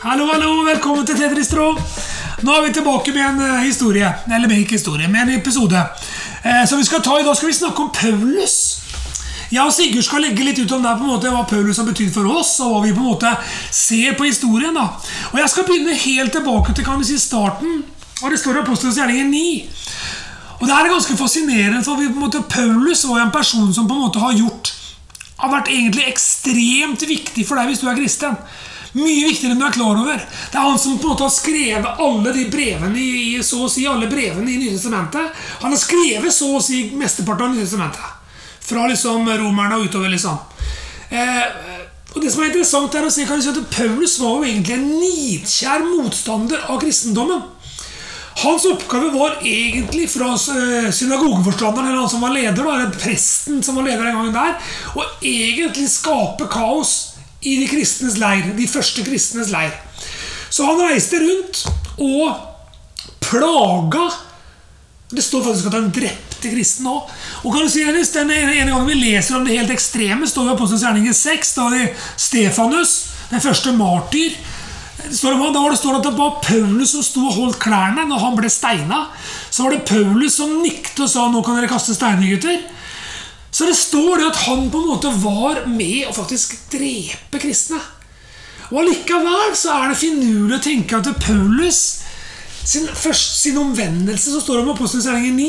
Hallo, hallo, velkommen til Tetris Tro. Nå er vi tilbake med en eh, historie. Eller med ikke historie, med en episode. Eh, vi skal ta I dag skal vi snakke om Paulus. Jeg og Sigurd skal legge litt ut om det, på en måte, hva Paulus har betydd for oss, og hva vi på en måte ser på historien. da. Og Jeg skal begynne helt tilbake til kan vi si, starten. Og Det står i Apostelens gjerninger 9. Og Det er ganske fascinerende, for vi, på en måte, Paulus var en person som på en måte har gjort har vært egentlig ekstremt viktig for deg hvis du er kristen. Mye viktigere enn du er klar over. Det er han som på en måte har skrevet alle de brevene i, så å si alle brevene i Nytestamentet. Han har skrevet så å si mesteparten av Nytestamentet. Fra liksom romerne og utover, liksom. Eh, og det som er interessant, er å se si at Paulus var jo egentlig en nidkjær motstander av kristendommen. Hans oppgave var egentlig fra eh, synagogeforstanderen, eller han som var leder, da, eller presten som var leder den gangen der, å egentlig skape kaos i de kristnes leir, de første kristnes leir. Så han reiste rundt og plaga Det står faktisk at han drepte kristne òg. Og kan du si, den ene, gangen vi leser om det helt ekstreme, står på Apostelens gjerninger 6. Da det Stefanus, den første martyr står det, Da står det at det var Paulus som sto og holdt klærne når han ble steina. Så var det Paulus som nikte og sa 'nå kan dere kaste steiner, gutter'. Så det står det at han på en måte var med å faktisk drepe kristne. Og Allikevel så er det finurlig å tenke at Paulus sin, først, sin omvendelse, som står om Apostelens gjerninger 9,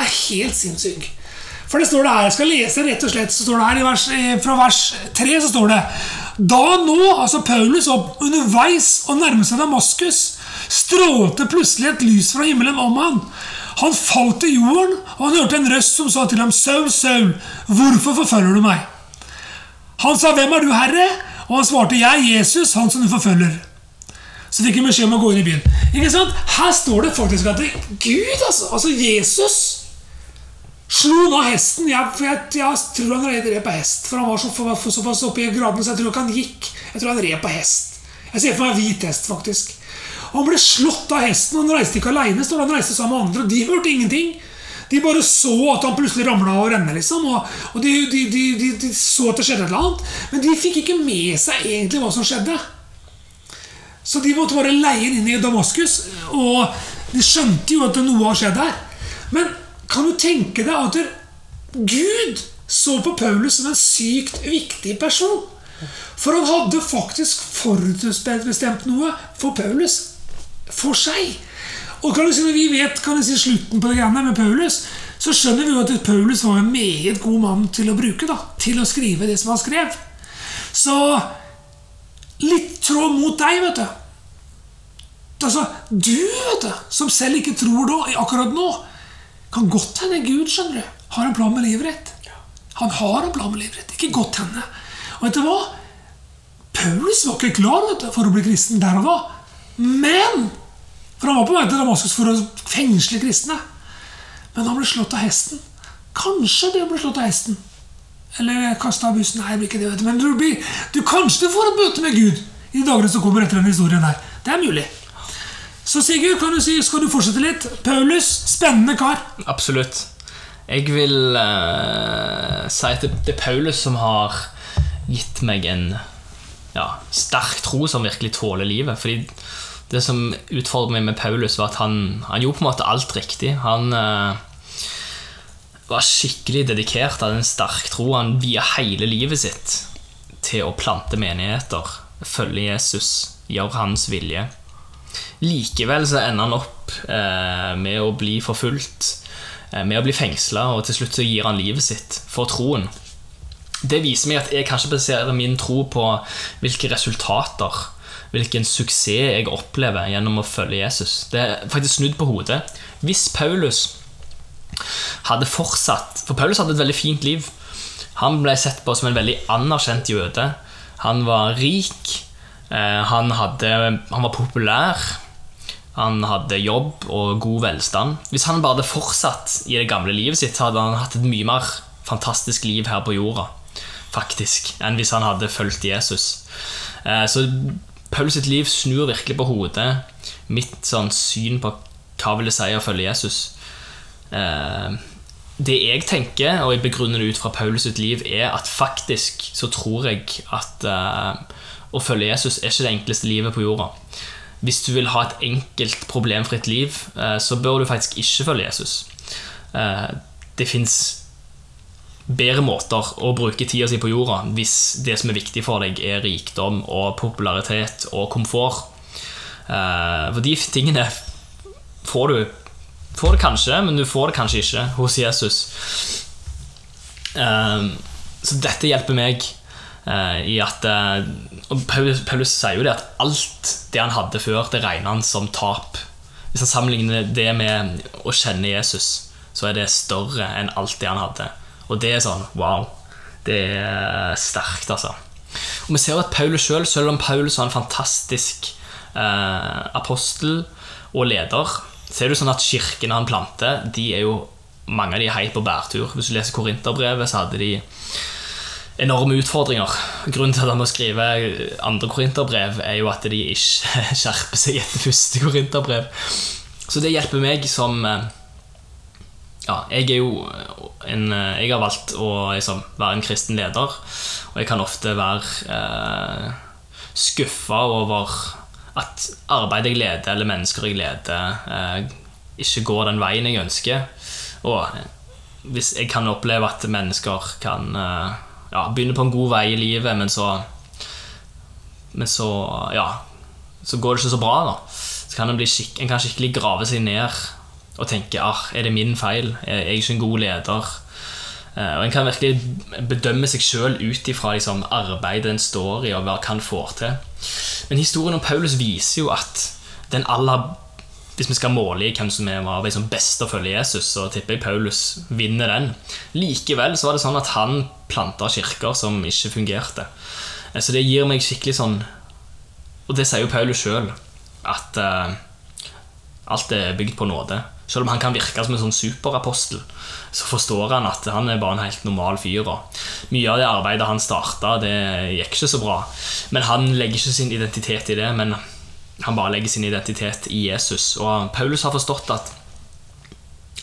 er helt sinnssyk. For det står det her, Jeg skal lese rett og slett, så står det her vers, Fra vers 3 så står det Da nå, altså Paulus, opp underveis og nærmet seg Damaskus, strålte plutselig et lys fra himmelen om han. Han falt til jorden, og han hørte en røst som sa til ham, Saul, Saul, hvorfor forfølger du meg? Han sa, Hvem er du, Herre? Og han svarte, Jeg er Jesus, han som du forfølger. Så fikk han beskjed om å gå inn i byen. Ikke sant? Her står det faktisk at Gud, altså, altså Jesus slo nå hesten. Jeg, jeg, jeg tror han red på hest. For han var så, såpass oppe i gradene, så jeg tror ikke han gikk. Jeg tror han red på hest. Jeg ser for meg hvit hest, faktisk. Han ble slått av hesten. Han reiste ikke står han reiste sammen med andre. Og de hørte ingenting. De bare så at han plutselig ramla og renne. Liksom, og, og de, de, de, de, så at det skjedde et eller annet. Men de fikk ikke med seg egentlig hva som skjedde. Så de måtte bare leie inn i Damaskus. Og de skjønte jo at noe har skjedd her. Men kan du tenke deg at Gud så på Paulus som en sykt viktig person? For han hadde faktisk forutbestemt noe for Paulus. For seg. Og kan du si, Når vi vet kan du si, slutten på det greiene med Paulus, så skjønner vi jo at Paulus var en meget god mann til å bruke. da, Til å skrive det som han skrev. Så litt tråd mot deg, vet du. Altså, Du vet du, som selv ikke tror da, akkurat nå, kan godt hende Gud skjønner du, har en plan med livet ditt. Han har en plan med livet ditt. Ikke godt hende. Og vet du hva? Paulus var ikke klar vet du, for å bli kristen der og da. Men For han var på vei til Damaskus for å fengsle kristne. Men han ble slått av hesten. Kanskje det ble slått av hesten. Eller kasta av bussen. Nei, det blir ikke det, vet du. Men du, blir, du kanskje får et møte med Gud i dagene som kommer etter den historien der. Det er mulig. Så Sigurd, kan du si, skal du fortsette litt? Paulus, spennende kar. Absolutt. Jeg vil uh, si at det er Paulus som har gitt meg en ja, sterk tro som virkelig tåler livet. Fordi det som utfordret meg med Paulus, var at han, han gjorde på en måte alt riktig. Han eh, var skikkelig dedikert, hadde en sterk tro. Han via hele livet sitt til å plante menigheter, følge Jesus, gjøre hans vilje. Likevel så ender han opp eh, med å bli forfulgt, eh, med å bli fengsla, og til slutt så gir han livet sitt for troen. Det viser meg at jeg kanskje baserer min tro på hvilke resultater, hvilken suksess jeg opplever gjennom å følge Jesus. Det er faktisk snudd på hodet. Hvis Paulus hadde fortsatt For Paulus hadde et veldig fint liv. Han ble sett på som en veldig anerkjent jøde. Han var rik. Eh, han, hadde, han var populær. Han hadde jobb og god velstand. Hvis han bare hadde fortsatt i det gamle livet sitt, hadde han hatt et mye mer fantastisk liv her på jorda faktisk, enn hvis han hadde fulgt Jesus. Eh, så Paulus sitt liv snur virkelig på hodet mitt sånn syn på hva vil det si å følge Jesus. Eh, det jeg tenker, og jeg begrunner det ut fra Paulus sitt liv, er at faktisk så tror jeg at, å følge Jesus er ikke det enkleste livet på jorda. Hvis du vil ha et enkelt, problemfritt liv, eh, så bør du faktisk ikke følge Jesus. Eh, det fins bedre måter å bruke tida si på jorda hvis det som er viktig for deg, er rikdom og popularitet og komfort. Eh, for de tingene får du Får det kanskje, men du får det kanskje ikke hos Jesus. Så dette hjelper meg i at Og Paulus, Paulus, sier jo det at alt det han hadde før, det regner han som tap. Hvis han sammenligner det med å kjenne Jesus, så er det større enn alt det han hadde. Og det er sånn wow. Det er sterkt, altså. Og vi ser at Paulus selv, selv om Paulus var en fantastisk eh, apostel og leder, så er det sånn at kirkene han planter, de er jo mange av de er helt på bærtur. Hvis du leser Korinterbrevet, så hadde de enorme utfordringer. Grunnen til at han må skrive andre korinterbrev, er jo at de ikke skjerper seg etter første korinterbrev. Så det hjelper meg som Ja, jeg er jo en Jeg har valgt å liksom, være en kristen leder, og jeg kan ofte være eh, skuffa over at arbeidet jeg leder, eller mennesker jeg leder, eh, ikke går den veien jeg ønsker. Og hvis jeg kan oppleve at mennesker kan eh, ja, begynne på en god vei i livet, men så Men så ja, så går det ikke så bra, da. Så kan en, skikkelig grave seg ned og tenke ah, er det min feil? Er jeg ikke en god leder? Og En kan virkelig bedømme seg sjøl ut ifra liksom, arbeidet en står i, og hva han får til. Men historien om Paulus viser jo at den aller hvis vi skal måle i hvem som var liksom best å følge Jesus, så tipper jeg Paulus vinner den. Likevel så var det sånn at han planta kirker som ikke fungerte. Så det gir meg skikkelig sånn Og det sier jo Paulus sjøl, at uh, alt er bygd på nåde. Selv om han kan virke som en sånn superapostel, så forstår han at han er bare en helt normal fyr. Mye av det arbeidet han starta, det gikk ikke så bra. Men han legger ikke sin identitet i det, men han bare legger sin identitet i Jesus. Og Paulus har forstått at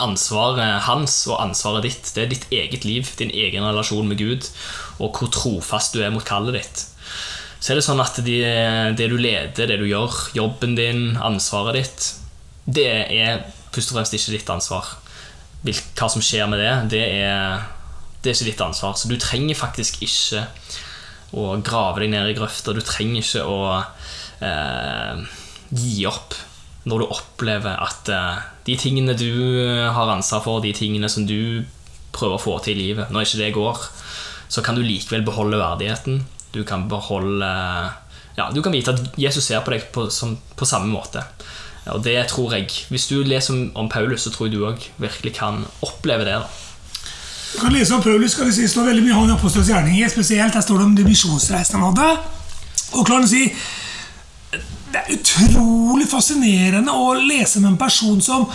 ansvaret hans og ansvaret ditt, det er ditt eget liv, din egen relasjon med Gud, og hvor trofast du er mot kallet ditt. Så er det sånn at det, det du leder, det du gjør, jobben din, ansvaret ditt, det er først og fremst ikke ditt ansvar. Hva som skjer med det, det er, det er ikke ditt ansvar. Så du trenger faktisk ikke å grave deg ned i grøfta. Du trenger ikke å eh, gi opp når du opplever at eh, de tingene du har ansvar for, de tingene som du prøver å få til i livet, når ikke det går, så kan du likevel beholde verdigheten. Du kan beholde Ja, du kan vite at Jesus ser på deg på, som, på samme måte. Og det tror jeg Hvis du leser om, Paulus, så tror jeg du òg virkelig kan oppleve det. da Du kan lese om Paulus, skal det står veldig mye om apostelens gjerninger. Spesielt der står det om de misjonsreisene han hadde. Og klar å si Det er utrolig fascinerende å lese med en person som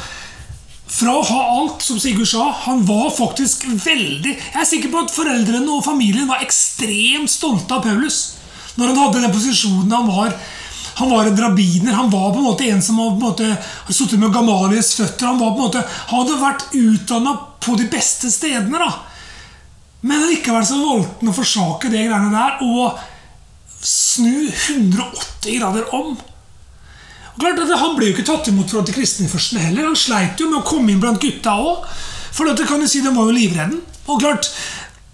fra å ha alt, som Sigurd sa, han var faktisk veldig Jeg er sikker på at foreldrene og familien var ekstremt stolte av Paulus når han hadde den posisjonen han var han var en drabiner. Han var på en måte en som hadde sittet med Gamalies føtter. Han, var på en måte, han hadde vært utdanna på de beste stedene. da. Men likevel så valgte han å forsake det greiene der og snu 180 grader om. Og klart at Han ble jo ikke tatt imot fra de kristne først heller. Han sleit jo med å komme inn blant gutta òg. For dette kan du si, de var jo livredden. Og klart,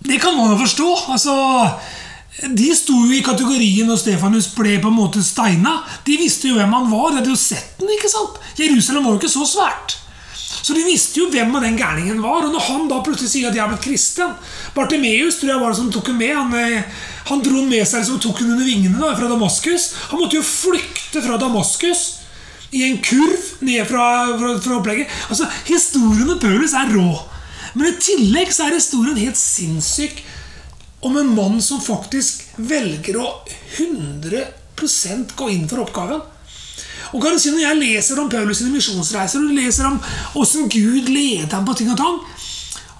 det kan man jo forstå. altså de sto jo i kategorien når Stefanus ble på en måte steina. De visste jo hvem han var. De hadde jo sett den. ikke sant? Jerusalem var jo ikke så svært. Så de visste jo hvem av den gærningen var. Og når han da plutselig sier at jeg er blitt kristen Bartimeus tror jeg var det som tok ham med. Han, eh, han dro med seg som tok ham under vingene da, fra Damaskus. Han måtte jo flykte fra Damaskus i en kurv ned fra, fra, fra opplegget. Altså, Historien om Paulus er rå. Men i tillegg så er historien helt sinnssyk om en mann som faktisk velger å 100% gå inn for oppgaven. Og kan du si Når jeg leser om Paulus' sine misjonsreiser og leser om hvordan Gud leder ham på ting og tang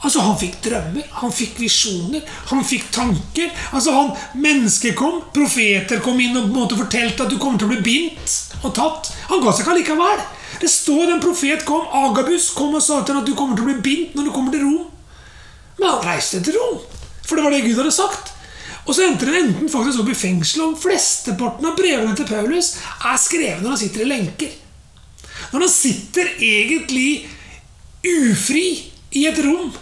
Altså Han fikk drømmer, han fikk visjoner, han fikk tanker. Altså han, Mennesker kom, profeter kom inn og på en måte fortalte at du kommer til å bli bindt og tatt. Han ga seg ikke allikevel. Det står en profet kom, Agabus kom og sa til ham at du kommer til å bli bindt når du kommer til Rom. Men han reiste til Rom. For det var det Gud hadde sagt. Og så endte det enten faktisk opp i fengsel, og flesteparten av brevene til Paulus er skrevet når han sitter i lenker. Når han sitter egentlig ufri i et rom.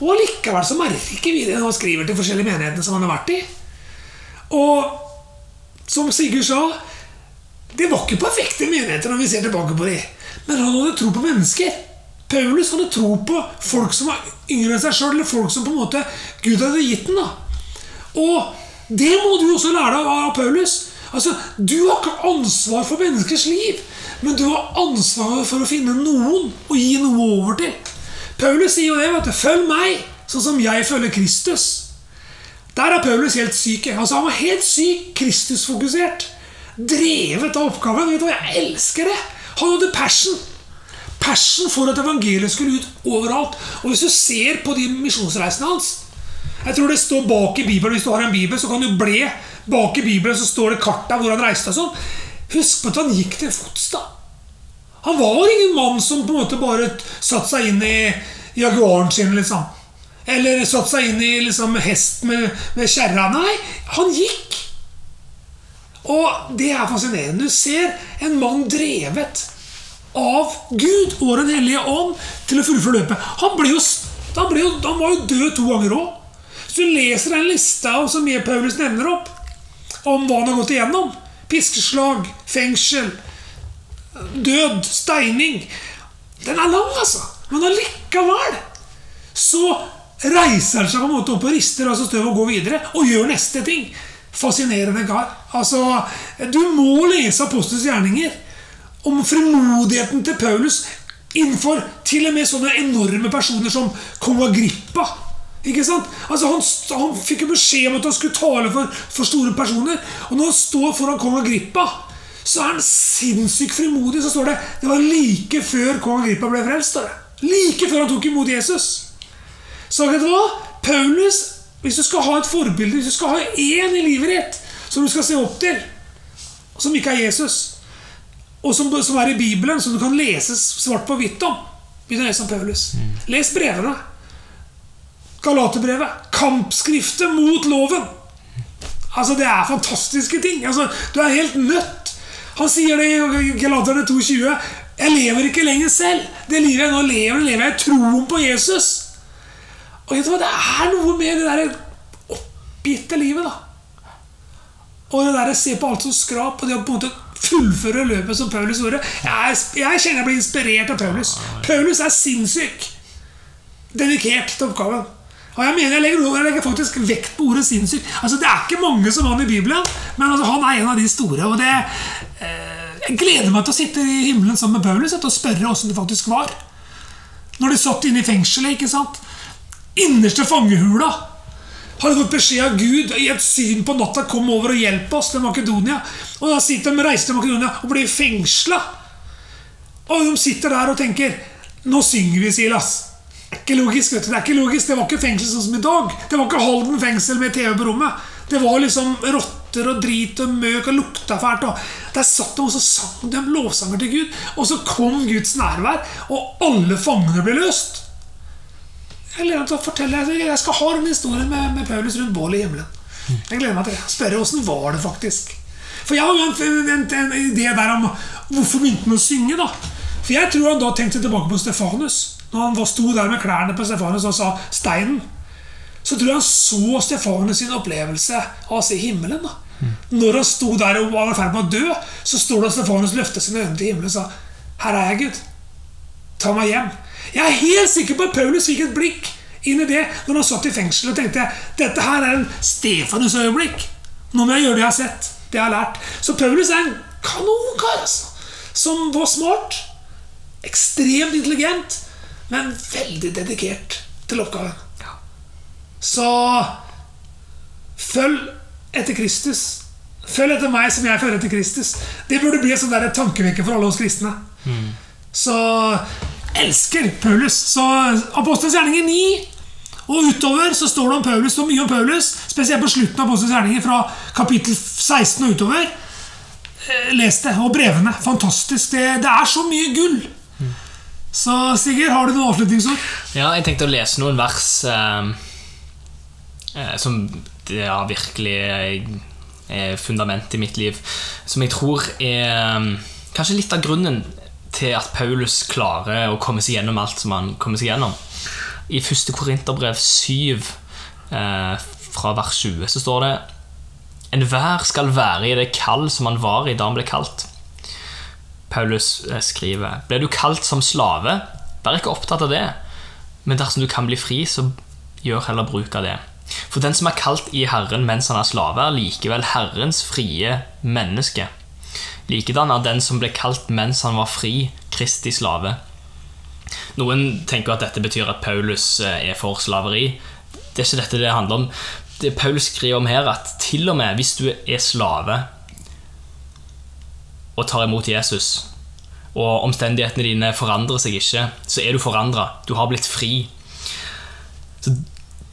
Og allikevel så merker vi det når han skriver til forskjellige menighetene som han har vært i. Og som Sigurd sa, det var ikke perfekte menigheter når vi ser tilbake på dem. Men han hadde tro på mennesker. Paulus hadde tro på folk som var yngre enn seg sjøl, eller folk som på en måte Gud hadde gitt den. da. Og det må du også lære deg av Paulus. Altså, Du har ikke ansvar for menneskers liv, men du har ansvar for å finne noen og gi noe over til. Paulus sier jo det. vet du, 'Følg meg, sånn som jeg følger Kristus'. Der er Paulus helt syk. Altså, Han var helt syk, Kristusfokusert. Drevet av oppgaven. Vet du hva, Jeg elsker det! Han hadde passion. Passion for at evangeliet skulle ut overalt. Og hvis du ser på de misjonsreisene hans Jeg tror det står bak i Bibelen. Hvis du har en bibel, så kan du ble bak i Bibelen, så står det der hvor han reiste og sånn. Husk på at han gikk til fots, da. Han var ingen mann som på en måte bare satte seg inn i Jaguaren sin, liksom. Eller satte seg inn i liksom, hest med, med kjerra. Nei, han gikk. Og det er fascinerende. Du ser en mann drevet av Gud og Den hellige ånd til å fullføre løpet. Han, ble jo, han, ble jo, han var jo død to ganger òg. Hvis du leser den lista som jeg Paulus nevner opp, om hva han har gått igjennom Piskeslag, fengsel, død, steining Den er lang, altså. Men allikevel så reiser han seg på en måte opp og rister altså støv og går videre og gjør neste ting. Fascinerende kar. Altså, du må lese Apostels gjerninger om frimodigheten til Paulus innenfor til og med sånne enorme personer som kong Agrippa. Ikke sant? Altså han, han fikk jo beskjed om at han skulle tale for, for store personer. Og når han står foran kong Agrippa, så er han sinnssykt frimodig. Så står det det var like før kong Agrippa ble frelst. Da. Like før han tok imot Jesus. Så vet du hva? Paulus, hvis du skal ha et forbilde, hvis du skal ha én i livet ditt som du skal se opp til, som ikke er Jesus, og som, som er i Bibelen, som du kan lese svart på hvitt om Begynn å lese om Paulus. Les brevene. Galaterbrevet. Kampskriftet mot loven. Altså, Det er fantastiske ting. Altså, Du er helt nødt. Han sier det i Galaterne 2,20. Jeg lever ikke lenger selv. Det livet jeg nå lever, lever jeg i troen på Jesus. Og vet du hva, Det er noe med det der oppgitte livet, da. Og det der å se på alt som skrap, og det å på en måte fullføre løpet som Paulus gjorde. Jeg, jeg kjenner jeg blir inspirert av Paulus. Paulus er sinnssyk dedikert til oppgaven. Og jeg mener jeg legger, jeg legger faktisk vekt på ordet sinnssyk. Altså, det er ikke mange som han i Bibelen, men altså, han er en av de store. og det eh, Jeg gleder meg til å sitte i himmelen sammen med Paulus og spørre åssen det faktisk var. Når de satt inne i fengselet. ikke sant? Innerste fangehula hadde fått beskjed av Gud i et syn på natta kom over og hjelp oss til Makedonia. Og da sitter de reiser til Makedonia og blir fengsla. Og de sitter der og tenker Nå synger vi, Silas. Det er ikke logisk, vet du. Det er ikke logisk. Det var ikke fengsel sånn som i dag. Det var ikke Halden fengsel med TV på rommet. Det var liksom rotter og drit og møk og lukta fælt. Og der satt de og så sang de lovsanger til Gud. Og så kom Guds nærvær, og alle fangene ble løst. Jeg å fortelle Jeg skal ha den historien med, med Paulus rundt bålet i himmelen. Jeg gleder meg til det. Spørre åssen var det faktisk. For jeg har jo en, en, en, idé der om hvorfor begynte han å synge. da For jeg tror han da tenkte tilbake på Stefanus. Når han sto der med klærne på Stefanus og sa 'steinen', så tror jeg han så Stefanus sin opplevelse av å se himmelen. da Når han sto der og var i ferd med å dø, så står det at Stefanus løftet sine øyne til himmelen og sa 'Her er jeg, Gud. Ta meg hjem'. Jeg er helt sikker på at Paulus fikk et blikk inn i det når han satt i fengsel og tenkte dette her er en Stefanus-øyeblikk. Nå må jeg gjøre det jeg har sett. Det jeg har lært. Så Paulus er en kanonkar altså, som var smart. Ekstremt intelligent, men veldig dedikert til oppgaven. Så følg etter Kristus. Følg etter meg som jeg følger etter Kristus. Det burde bli en sånn tankevekker for alle oss kristne. Så elsker Paulus. Så Apostelens gjerninger 9 og utover så står det om Paulus, så mye om Paulus, spesielt på slutten av Apostelens gjerninger, fra kapittel 16 og utover. Eh, Les det. Og brevene. Fantastisk. Det, det er så mye gull. Så Sigurd, har du noen avslutningsord? Ja, jeg tenkte å lese noen vers eh, eh, som er virkelig er fundamentet i mitt liv. Som jeg tror er um, kanskje litt av grunnen til at Paulus klarer å komme seg gjennom alt som han kommer seg gjennom. I 1. Korinterbrev 7, eh, fra vers 20, så står det Enhver skal være i det kall som han var i da han ble kalt. Paulus eh, skriver Ble du kalt som slave, vær ikke opptatt av det. Men dersom du kan bli fri, så gjør heller bruk av det. For den som er kalt i Herren mens han er slave, er likevel Herrens frie menneske. Likedan er den som ble kalt mens han var fri, Kristi slave. Noen tenker at dette betyr at Paulus eh, er for slaveri. Det er ikke dette det handler om. Det Paulus skriver om her, at til og med hvis du er slave og tar imot Jesus, og omstendighetene dine forandrer seg ikke, så er du forandra. Du har blitt fri. Så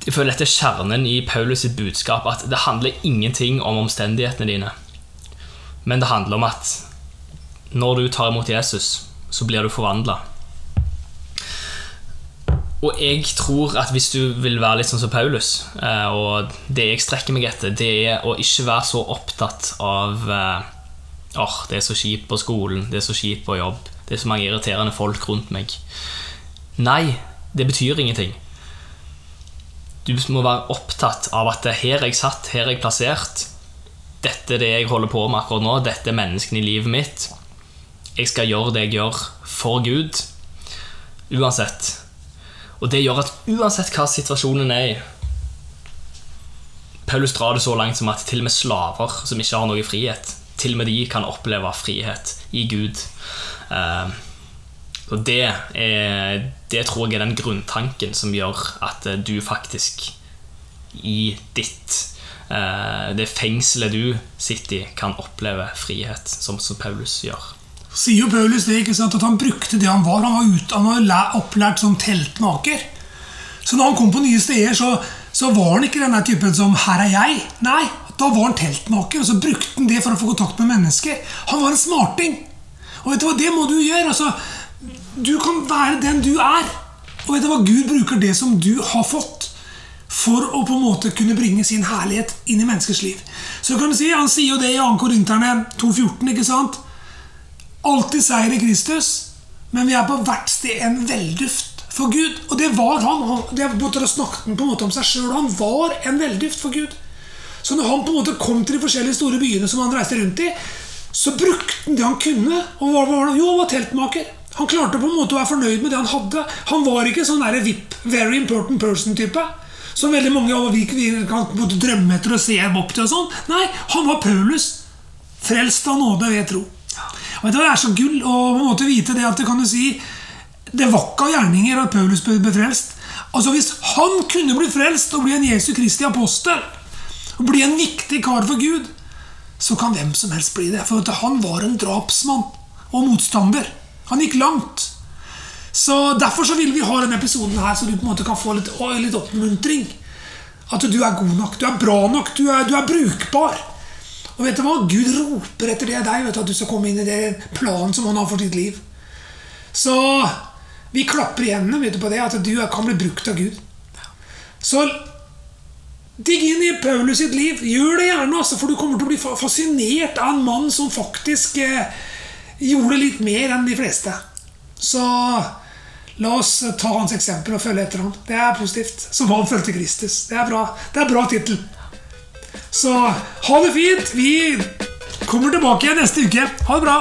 jeg føler Dette er kjernen i Paulus sitt budskap. At det handler ingenting om omstendighetene dine. Men det handler om at når du tar imot Jesus, så blir du forvandla. Og jeg tror at hvis du vil være litt sånn som Paulus, eh, og det jeg strekker meg etter, det er å ikke være så opptatt av eh, Åh, oh, det er så kjipt på skolen, det er så kjipt på jobb, det er så mange irriterende folk rundt meg. Nei, det betyr ingenting. Du må være opptatt av at her er jeg satt, her er jeg plassert. Dette er det jeg holder på med akkurat nå. Dette er menneskene i livet mitt. Jeg skal gjøre det jeg gjør for Gud. Uansett. Og det gjør at uansett hva situasjonen er i Paulus drar det så langt som at til og med slaver som ikke har noe frihet, til og med de kan oppleve frihet i Gud. Uh, og det, er, det tror jeg er den grunntanken som gjør at du faktisk i ditt Det fengselet du sitter i, kan oppleve frihet, som, som Paulus gjør. Sier jo Paulus det, ikke sant, at han brukte det han var. Han var, ut, han var opplært som teltmaker. Så når han kom på nye steder, så, så var han ikke denne typen som 'her er jeg'. Nei, da var han teltmaker, og så brukte han det for å få kontakt med mennesker. Han var en smarting. Og vet du hva, det må du gjøre. altså, Du kan være den du er. Og vet du hva, Gud bruker det som du har fått, for å på en måte kunne bringe sin herlighet inn i menneskers liv. Så kan du si, Han sier jo det i 2. Korinterne 2,14. ikke sant? Alltid seier i Kristus, men vi er på hvert sted en velduft for Gud. Og det var han. Det snakket han på en måte om seg sjøl. Han var en velduft for Gud. Så når han på en måte kom til de forskjellige store byene som han reiste rundt i, så brukte han det han kunne. Og var det? Jo, han var teltmaker. Han klarte på en måte å være fornøyd med det han hadde. Han var ikke sånn der VIP, very important person-type. Som veldig mange av vi, vi kan drømme etter å se opp til. og sånn. Nei, han var Paulus. Frelst av nåde ved tro. Og Det er så gull å på en måte vite det at det kan du si Det var ikke av gjerninger at Paulus ble frelst. Altså Hvis han kunne bli frelst og bli en Jesu Kristi apostel, og bli en viktig kar for Gud, så kan hvem som helst bli det. For han var en drapsmann og motstander. Han gikk langt. Så Derfor så vil vi ha denne episoden her, så du på en måte kan få litt, litt oppmuntring. At du er god nok, du er bra nok, du er, du er brukbar. Og vet du hva? Gud roper etter det deg, du, at du skal komme inn i den planen som han har for ditt liv. Så vi klapper i hendene vet du, på det, at du kan bli brukt av Gud. Så Digg inn i Paulus sitt liv. Gjør det gjerne, altså, for du kommer til å bli fascinert av en mann som faktisk eh, gjorde litt mer enn de fleste. Så la oss ta hans eksempel og følge etter ham. Det er positivt. Som han fulgte Kristus. Det er bra, det er bra tittel. Så ha det fint. Vi kommer tilbake igjen neste uke. Ha det bra.